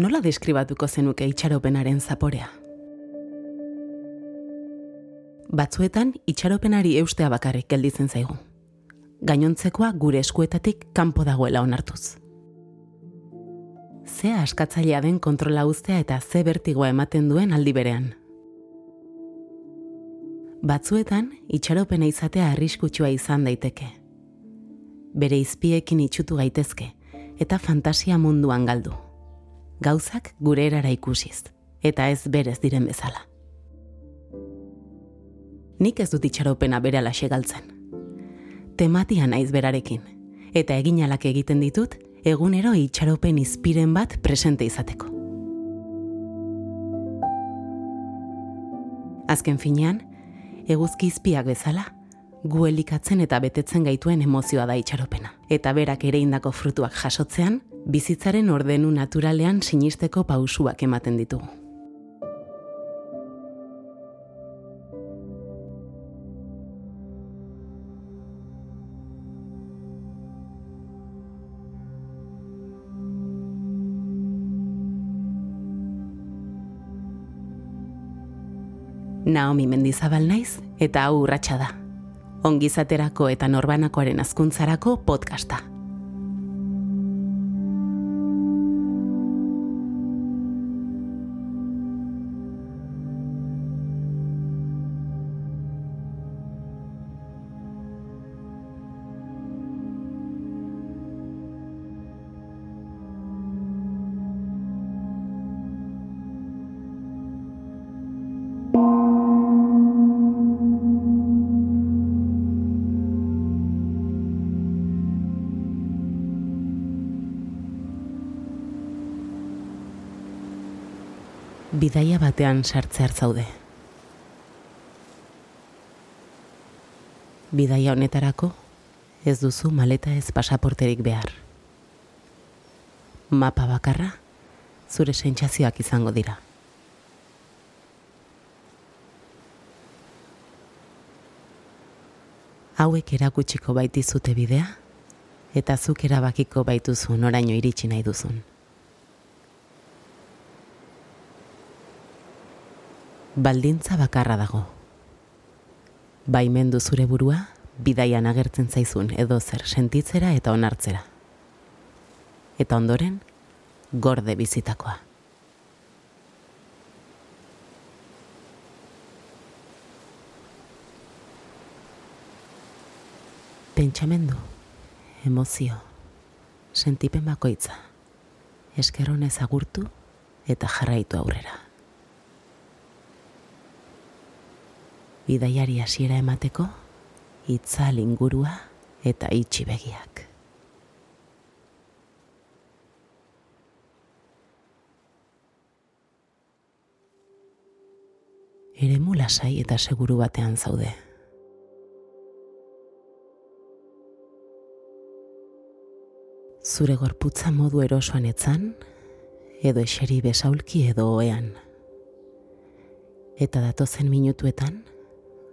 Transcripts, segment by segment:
Nola deskribatuko zenuke itxaropenaren zaporea? Batzuetan itxaropenari eustea bakarrik gelditzen zaigu. Gainontzekoa gure eskuetatik kanpo dagoela onartuz. Ze askatzailea den kontrola uztea eta ze bertigoa ematen duen aldi berean. Batzuetan itxaropena izatea arriskutsua izan daiteke. Bere izpiekin itxutu gaitezke eta fantasia munduan galdu. Gauzak gure erara ikusiz eta ez berez diren bezala. Nik ez dut itxaropena bere alaxe galtzen. Tematia naiz berarekin, eta eginalak egiten ditut, egunero itxaropen izpiren bat presente izateko. Azken finean, eguzki izpiak bezala, gu elikatzen eta betetzen gaituen emozioa da itxaropena. Eta berak ere indako frutuak jasotzean, bizitzaren ordenu naturalean sinisteko pausuak ematen ditugu. Naomi Mendizabal naiz eta hau urratsa da. Ongizaterako eta norbanakoaren azkuntzarako podcasta. Bidaia batean sartze zaude. Bidaia honetarako ez duzu maleta ez pasaporterik behar. Mapa bakarra zure sentsazioak izango dira. Hauek erakutsiko baitizute bidea eta zuk erabakiko baituzu noraino iritsi nahi duzun. Baldintza bakarra dago. Baimendu zure burua, bidaian agertzen zaizun edo zer sentitzera eta onartzera. Eta ondoren, gorde bizitakoa. Pentsamendu, emozio, sentipen bakoitza, eskerronez agurtu eta jarraitu aurrera. Bidaiari hasiera emateko itzal ingurua eta itxi begiak. Eremu lasai eta seguru batean zaude. Zure gorputza modu erosoan etzan, edo eseri besaulki edo oean. Eta datozen minutuetan,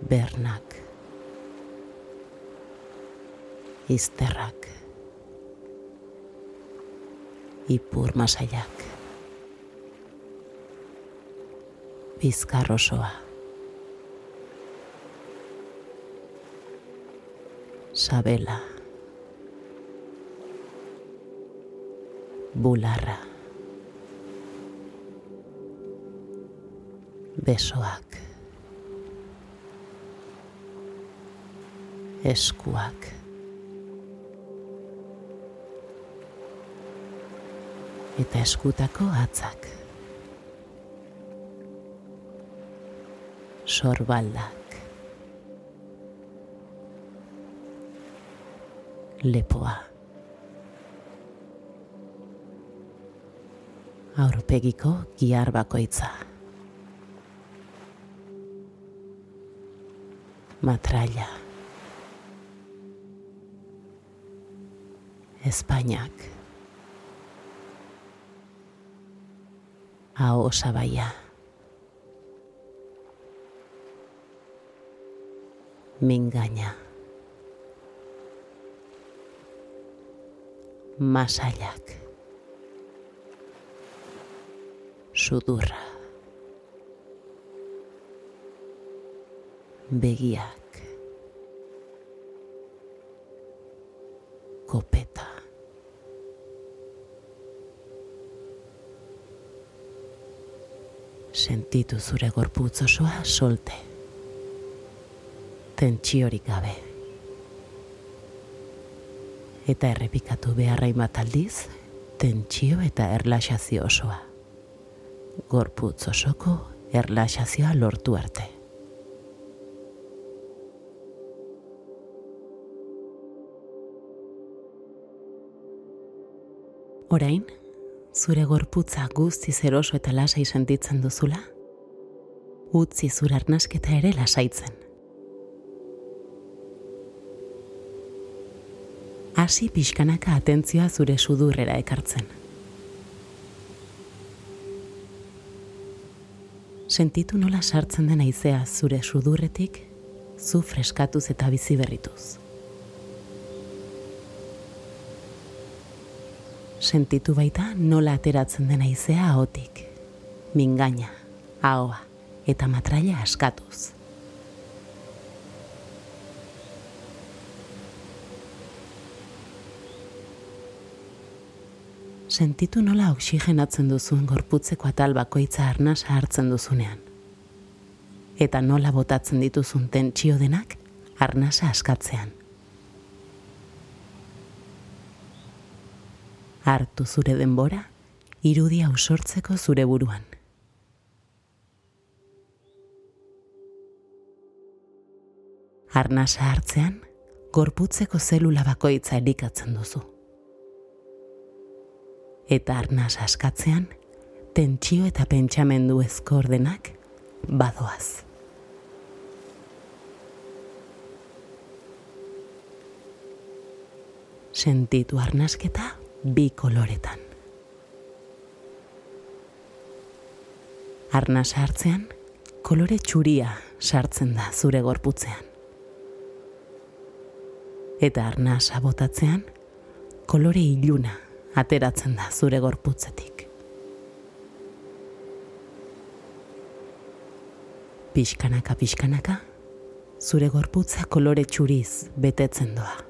bernak, izterrak, ipur masaiak, bizkar osoa, sabela, bularra, besoak, eskuak. Eta eskutako atzak. Sorbaldak. Lepoa. aurpegiko giar bakoitza. Matraia. Espainiak. Aho sabaia. Mingaina. Masaiak. Sudurra. Begiak. Sentitu zure gorputz osoa solte. Tentsiorik gabe. Eta errepikatu beharra bat aldiz, tentsio eta erlaxazio osoa. Gorputz osoko erlaxazioa lortu arte. Orain, zure gorputza guzti zeroso eta lasai sentitzen duzula, utzi zure arnasketa ere lasaitzen. Hasi pixkanaka atentzioa zure sudurrera ekartzen. Sentitu nola sartzen den aizea zure sudurretik, zu freskatuz eta bizi berrituz. sentitu baita nola ateratzen dena izea ahotik. Mingaina, ahoa eta matraia askatuz. Sentitu nola oksigenatzen duzun gorputzeko atal bakoitza arnasa hartzen duzunean. Eta nola botatzen dituzun tentsio denak arnasa askatzean. hartu zure denbora, irudia usortzeko zure buruan. Arnasa hartzean, gorputzeko zelula bakoitza elikatzen duzu. Eta arnasa askatzean, tentsio eta pentsamendu ezko ordenak badoaz. Sentitu arnasketa bi koloretan. Arna sartzean, kolore txuria sartzen da zure gorputzean. Eta arna sabotatzean, kolore iluna ateratzen da zure gorputzetik. Piskanaka, piskanaka, zure gorputza kolore txuriz betetzen doa.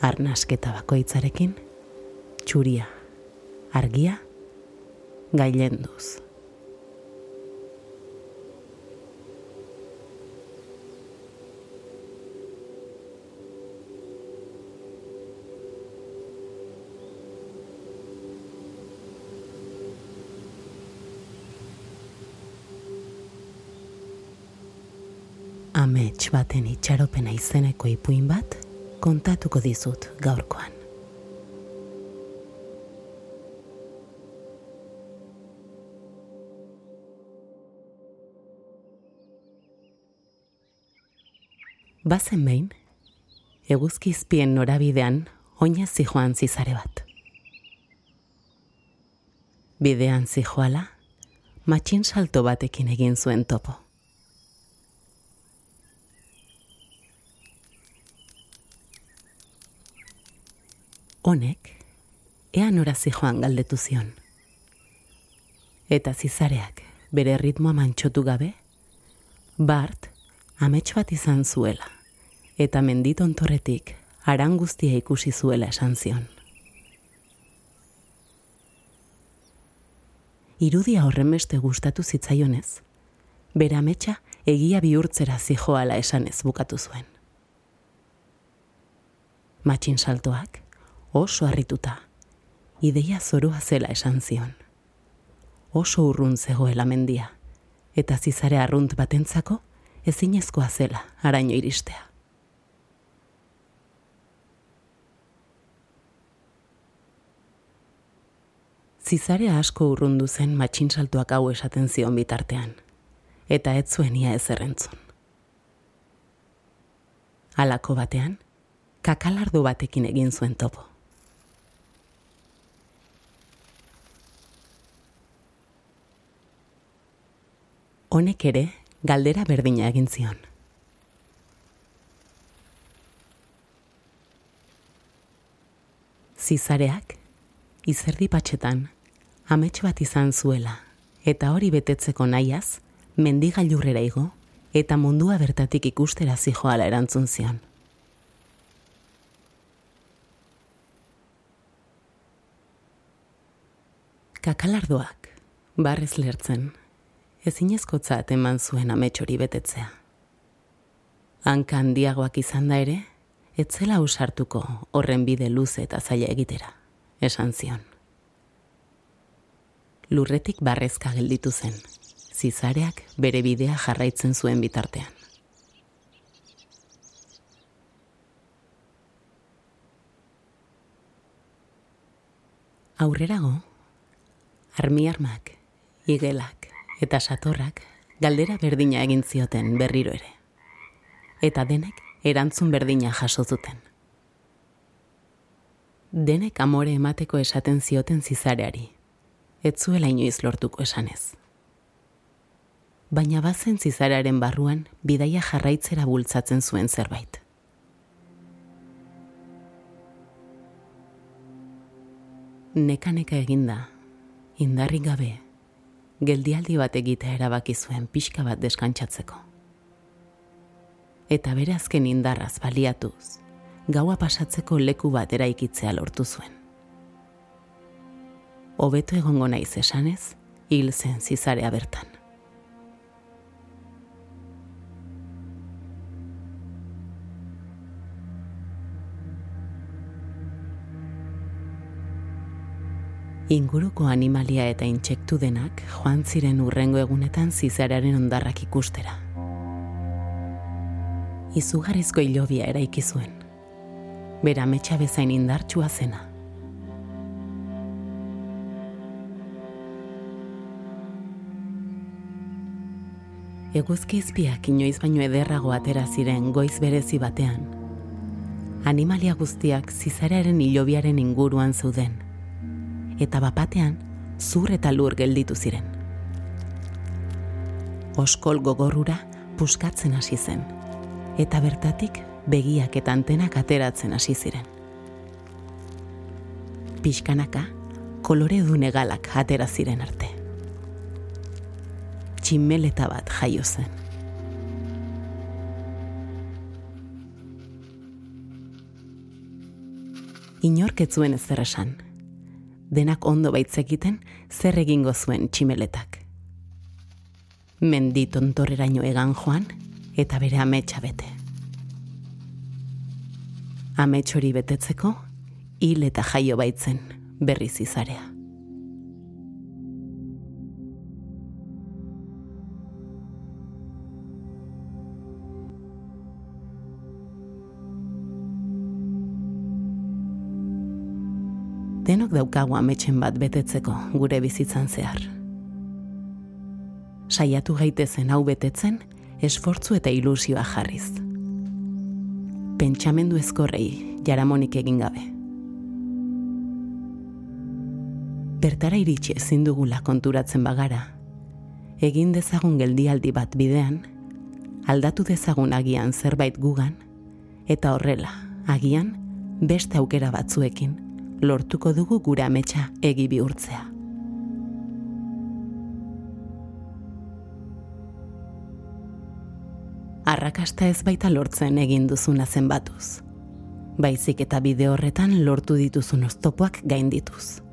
arnasketa bakoitzarekin, txuria, argia, gailenduz. Amets baten itxaropena izeneko ipuin bat, kontatuko dizut gaurkoan. Bazen behin, eguzki izpien norabidean oina zijoan zizare bat. Bidean zijoala, matxin salto batekin egin zuen topo. Honek, ea norazi joan galdetu zion. Eta zizareak bere ritmoa mantxotu gabe, Bart amets bat izan zuela, eta menditon torretik aran guztia ikusi zuela esan zion. Irudia horren beste gustatu zitzaionez, bere ametsa egia bihurtzera zijoala esan ez bukatu zuen. Matxin saltoak, oso harrituta. Ideia zoroa zela esan zion. Oso urrun zegoela mendia, eta zizare arrunt batentzako ezinezkoa zela araño iristea. Zizare asko urrundu zen matxinsaltuak hau esaten zion bitartean, eta ez zuen ia ez errentzun. Alako batean, kakalardo batekin egin zuen topo. Honek ere, galdera berdina egin zion. Zizareak, izerdi patxetan, amets bat izan zuela, eta hori betetzeko nahiaz, mendigailurrera igo, eta mundua bertatik ikustera zijoala erantzun zion. Kakalardoak, barrez lertzen, ezinezkotzat eman zuen amets hori betetzea. Hanka handiagoak izan da ere, etzela usartuko horren bide luze eta zaila egitera, esan zion. Lurretik barrezka gelditu zen, zizareak bere bidea jarraitzen zuen bitartean. Aurrerago, armiarmak, igelak eta satorrak galdera berdina egin zioten berriro ere. Eta denek erantzun berdina jaso zuten. Denek amore emateko esaten zioten zizareari, ez zuela inoiz lortuko esanez. Baina bazen zizarearen barruan bidaia jarraitzera bultzatzen zuen zerbait. Neka-neka eginda, indarrik gabe, geldialdi bat egitea erabaki zuen pixka bat deskantsatzeko. Eta bere azken indarraz baliatuz, gaua pasatzeko leku bat eraikitzea lortu zuen. Hobeto egongo naiz esanez, hil zen zizarea bertan. Inguruko animalia eta intsektu denak joan ziren urrengo egunetan zizararen ondarrak ikustera. Izugarrizko hilobia eraiki zuen. Bera metxa bezain indartsua zena. Eguzki izpiak inoiz baino ederrago atera ziren goiz berezi batean. Animalia guztiak zizararen hilobiaren inguruan zeuden eta bapatean zur eta lur gelditu ziren. Oskol gogorrura puskatzen hasi zen, eta bertatik begiak eta antenak ateratzen hasi ziren. Piskanaka, kolore dune galak atera ziren arte. Tximeleta bat jaio zen. Inorketzuen ez zer esan, denak ondo baitzekiten zer egingo zuen tximeletak. Mendi tontorreraino egan joan eta bere ametsa bete. Amets hori betetzeko hil eta jaio baitzen berriz izarea. Daukagu ametxen bat betetzeko gure bizitzan zehar. Saiatu gaitezen hau betetzen, esfortzu eta ilusioa jarriz. Pentsamendu ezkorrei jaramonik egin gabe. Bertara iritsi ezin dugula konturatzen bagara, egin dezagun geldialdi bat bidean, aldatu dezagun agian zerbait gugan, eta horrela, agian, beste aukera batzuekin, lortuko dugu gure ametsa egi bihurtzea. Arrakasta ez baita lortzen egin duzuna zenbatuz. Baizik eta bide horretan lortu dituzun oztopoak gaindituz.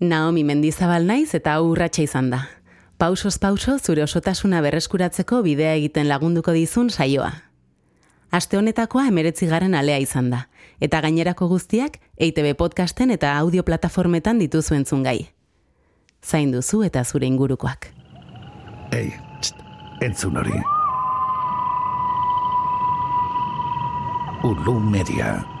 Naomi mendizabal naiz eta urratsa izan da. Pausos pauso zure osotasuna berreskuratzeko bidea egiten lagunduko dizun saioa. Aste honetakoa emeretzi garen alea izan da, eta gainerako guztiak EITB podcasten eta audio plataformetan dituzu entzun gai. Zain duzu eta zure ingurukoak. Ei, txt, entzun hori. Ulu Media.